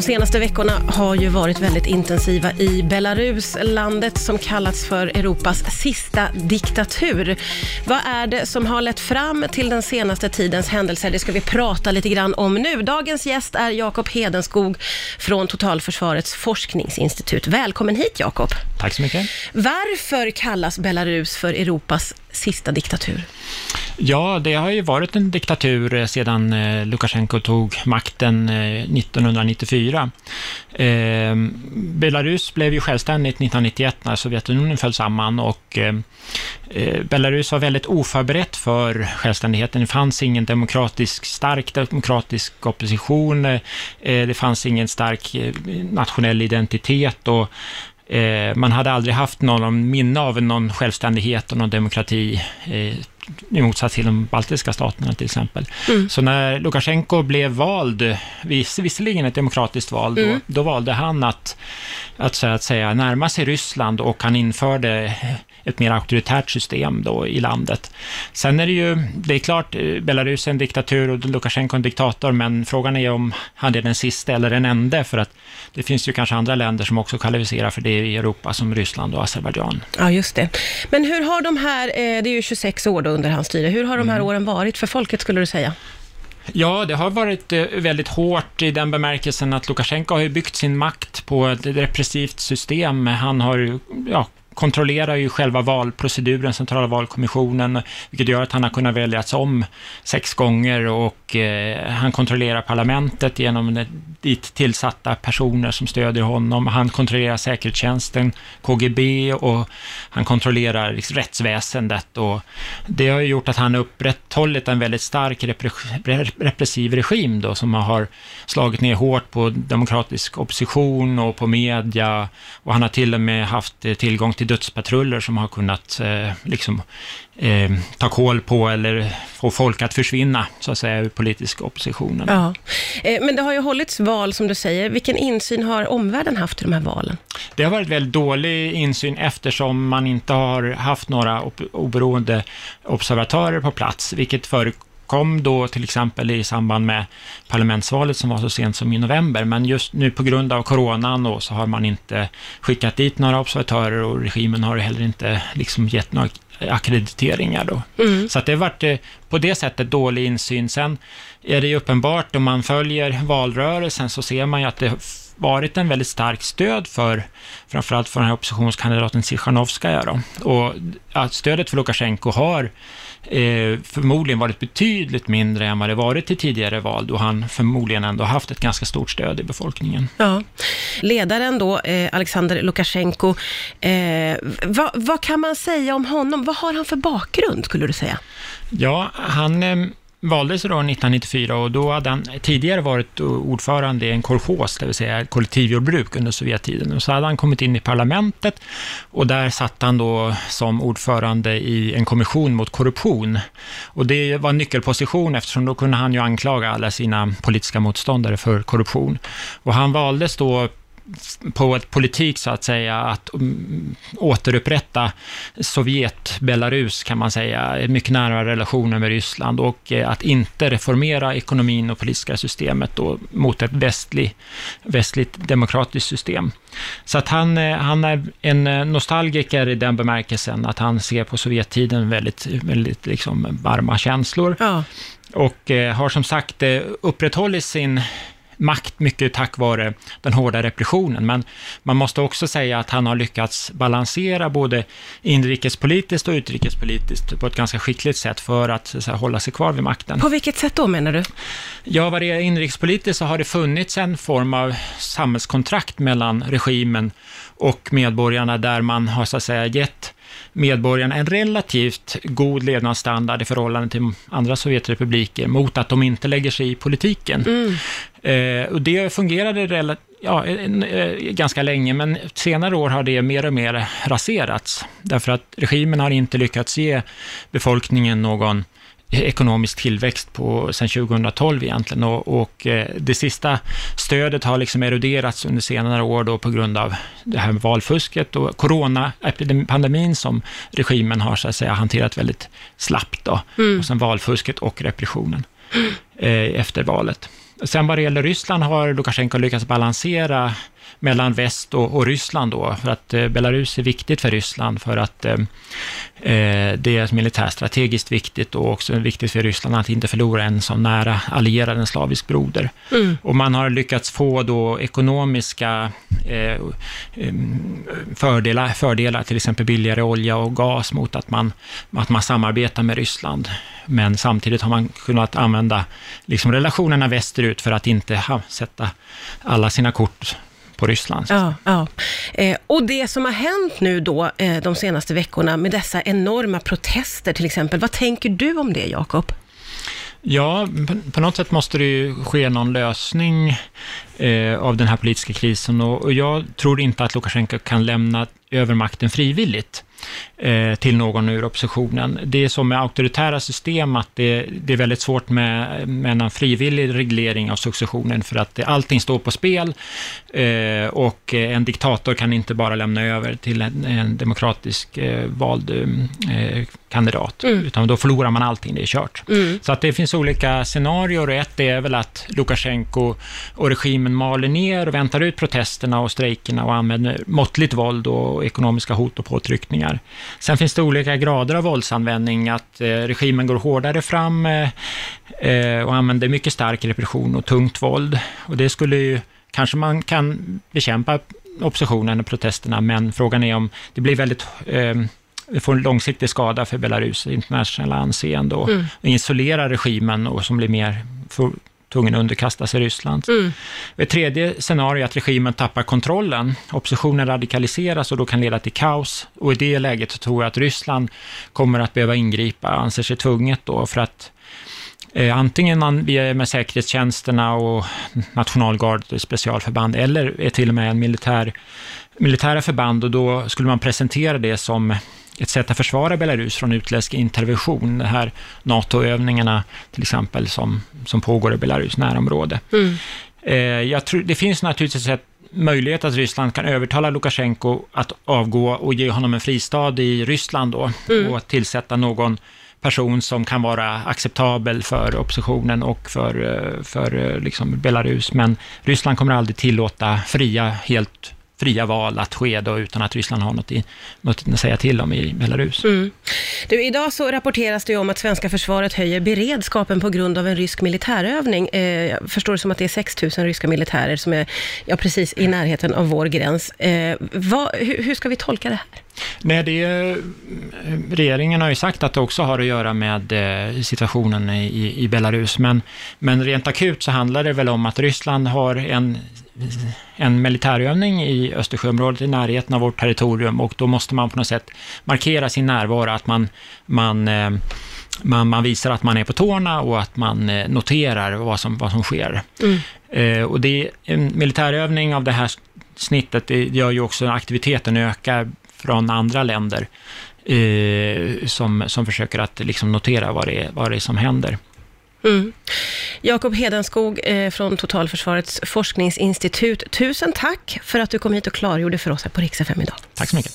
De senaste veckorna har ju varit väldigt intensiva i Belarus, landet som kallats för Europas sista diktatur. Vad är det som har lett fram till den senaste tidens händelser? Det ska vi prata lite grann om nu. Dagens gäst är Jakob Hedenskog från Totalförsvarets forskningsinstitut. Välkommen hit Jakob. Tack så mycket. Varför kallas Belarus för Europas sista diktatur? Ja, det har ju varit en diktatur eh, sedan eh, Lukasjenko tog makten 1994. Eh, ehm, Belarus blev ju självständigt 1991 när Sovjetunionen föll samman och ehm, eh, Belarus var väldigt oförberett för självständigheten. Det fanns ingen demokratisk, stark demokratisk opposition. Eh, det fanns ingen stark nationell identitet och man hade aldrig haft någon minne av någon självständighet och någon demokrati i motsats till de baltiska staterna till exempel. Mm. Så när Lukasjenko blev vald, vis, visserligen ett demokratiskt val, mm. då, då, valde han att, att, så att säga närma sig Ryssland och han införde ett mer auktoritärt system då i landet. Sen är det ju, det är klart, Belarus är en diktatur och Lukasjenko en diktator, men frågan är om han är den sista eller den enda, för att det finns ju kanske andra länder som också kvalificerar för det i Europa, som Ryssland och Azerbajdzjan. Ja, just det. Men hur har de här, eh, det är ju 26 år då under hans styre, hur har de här mm. åren varit för folket, skulle du säga? Ja, det har varit eh, väldigt hårt i den bemärkelsen att Lukasjenko har byggt sin makt på ett repressivt system. Han har ja, kontrollerar ju själva valproceduren, centrala valkommissionen, vilket gör att han har kunnat väljas om sex gånger och eh, han kontrollerar parlamentet genom dit tillsatta personer som stödjer honom. Han kontrollerar säkerhetstjänsten, KGB och han kontrollerar liksom, rättsväsendet och det har ju gjort att han upprätthållit en väldigt stark repressiv regim då som har slagit ner hårt på demokratisk opposition och på media och han har till och med haft eh, tillgång till dödspatruller som har kunnat eh, liksom, eh, ta koll på eller få folk att försvinna, så att säga, ur politisk oppositionen. Ja. Eh, men det har ju hållits val, som du säger. Vilken insyn har omvärlden haft i de här valen? Det har varit väldigt dålig insyn eftersom man inte har haft några oberoende observatörer på plats, vilket förekommer kom då till exempel i samband med parlamentsvalet som var så sent som i november, men just nu på grund av coronan då, så har man inte skickat dit några observatörer och regimen har heller inte liksom gett några akkrediteringar då. Mm. Så att det har varit eh, på det sättet dålig insyn. Sen är det ju uppenbart, om man följer valrörelsen så ser man ju att det varit en väldigt stark stöd för, framförallt för den här oppositionskandidaten Tsikhanovskaja då. Och att stödet för Lukasjenko har eh, förmodligen varit betydligt mindre än vad det varit i tidigare val, då han förmodligen ändå haft ett ganska stort stöd i befolkningen. Ja. Ledaren då, eh, Alexander Lukasjenko, eh, vad, vad, kan man säga om honom? Vad har han för bakgrund, skulle du säga? Ja, han eh, valdes då 1994 och då hade han tidigare varit ordförande i en kolchos, det vill säga kollektivjordbruk under Sovjettiden. Och så hade han kommit in i parlamentet och där satt han då som ordförande i en kommission mot korruption. Och det var en nyckelposition eftersom då kunde han ju anklaga alla sina politiska motståndare för korruption. Och han valdes då på ett politik så att säga att um, återupprätta Sovjet-Belarus kan man säga, mycket nära relationer med Ryssland och eh, att inte reformera ekonomin och politiska systemet då, mot ett västlig, västligt demokratiskt system. Så att han, eh, han är en eh, nostalgiker i den bemärkelsen att han ser på Sovjettiden väldigt, väldigt liksom varma känslor. Ja. Och har som sagt upprätthållit sin makt mycket tack vare den hårda repressionen. Men man måste också säga att han har lyckats balansera både inrikespolitiskt och utrikespolitiskt på ett ganska skickligt sätt för att, att hålla sig kvar vid makten. På vilket sätt då menar du? Ja, vad det är inrikespolitiskt så har det funnits en form av samhällskontrakt mellan regimen och medborgarna där man har så att säga gett medborgarna en relativt god levnadsstandard i förhållande till andra Sovjetrepubliker mot att de inte lägger sig i politiken. Mm. Eh, och det fungerade ja, en, eh, ganska länge, men senare år har det mer och mer raserats. Därför att regimen har inte lyckats ge befolkningen någon ekonomisk tillväxt på, sedan 2012 egentligen och, och eh, det sista stödet har liksom eroderats under senare år då på grund av det här med valfusket och coronapandemin som regimen har så att säga hanterat väldigt slappt då. Mm. Och sen valfusket och repressionen eh, efter valet. Sen vad det gäller Ryssland har Lukasjenko lyckats balansera mellan väst och, och Ryssland då, för att eh, Belarus är viktigt för Ryssland för att eh, eh det är militärstrategiskt viktigt och också viktigt för Ryssland att inte förlora en så nära allierad, en slavisk broder. Mm. Och man har lyckats få då ekonomiska eh, fördelar, fördelar, till exempel billigare olja och gas mot att man, att man samarbetar med Ryssland. Men samtidigt har man kunnat använda liksom relationerna västerut för att inte ha, sätta alla sina kort på Ryssland. Ja, ja. Eh, och det som har hänt nu då eh, de senaste veckorna med dessa enorma protester till exempel, vad tänker du om det Jakob? Ja, på något sätt måste det ju ske någon lösning eh, av den här politiska krisen och, och, jag tror inte att Lukasjenko kan lämna över makten frivilligt till någon ur oppositionen. Det är som med auktoritära system att det, det är väldigt svårt med, med en frivillig reglering av successionen för att allting står på spel eh, och en diktator kan inte bara lämna över till en, en demokratisk eh, vald eh, kandidat, mm. utan då förlorar man allting, det är kört. Mm. Så att det finns olika scenarier och ett är väl att Lukasjenko och regimen maler ner och väntar ut protesterna och strejkerna och använder måttligt våld och ekonomiska hot och påtryckningar. Sen finns det olika grader av våldsanvändning, att eh, regimen går hårdare fram eh, eh, och använder mycket stark repression och tungt våld. Och det skulle ju, kanske man kan bekämpa oppositionen och protesterna, men frågan är om det blir väldigt eh, det får en långsiktig skada för Belarus internationella anseende och mm. isolera regimen och som blir mer tvungen att underkasta sig Ryssland. Mm. Ett tredje scenario är att regimen tappar kontrollen. Oppositionen radikaliseras och då kan leda till kaos. Och i det läget tror jag att Ryssland kommer att behöva ingripa, anser sig tvunget då, för att antingen man via med säkerhetstjänsterna och nationalgard, specialförband, eller är till och med en militär, militära förband och då skulle man presentera det som ett sätt att försvara Belarus från utländsk intervention. De här NATO-övningarna till exempel som, som pågår i Belarus närområde. Mm. Eh, jag tror, det finns naturligtvis ett möjlighet att Ryssland kan övertala Lukasjenko att avgå och ge honom en fristad i Ryssland då mm. och tillsätta någon person som kan vara acceptabel för oppositionen och för, eh, för eh, liksom Belarus. Men Ryssland kommer aldrig tillåta fria, helt fria val att ske då, utan att Ryssland har något, i, något att säga till om i Belarus. Mm. Du, idag så rapporteras det om att svenska försvaret höjer beredskapen på grund av en rysk militärövning. Eh, jag förstår det som att det är 6 000 ryska militärer som är ja, precis i närheten av vår gräns. Eh, vad, hur, hur ska vi tolka det här? Nej, det är, regeringen har ju sagt att det också har att göra med eh, situationen i, i Belarus, men, men rent akut så handlar det väl om att Ryssland har en en militärövning i Östersjöområdet i närheten av vårt territorium och då måste man på något sätt markera sin närvaro, att man, man, eh, man, man visar att man är på tårna och att man eh, noterar vad som, vad som sker. Mm. Eh, och det, en militärövning av det här snittet det gör ju också aktiviteten öka från andra länder som, som försöker att liksom notera vad det, är, vad det är som händer. Mm. Jakob Hedenskog eh, från Totalförsvarets forskningsinstitut, tusen tack för att du kom hit och klargjorde för oss här på Rix idag. Tack så mycket.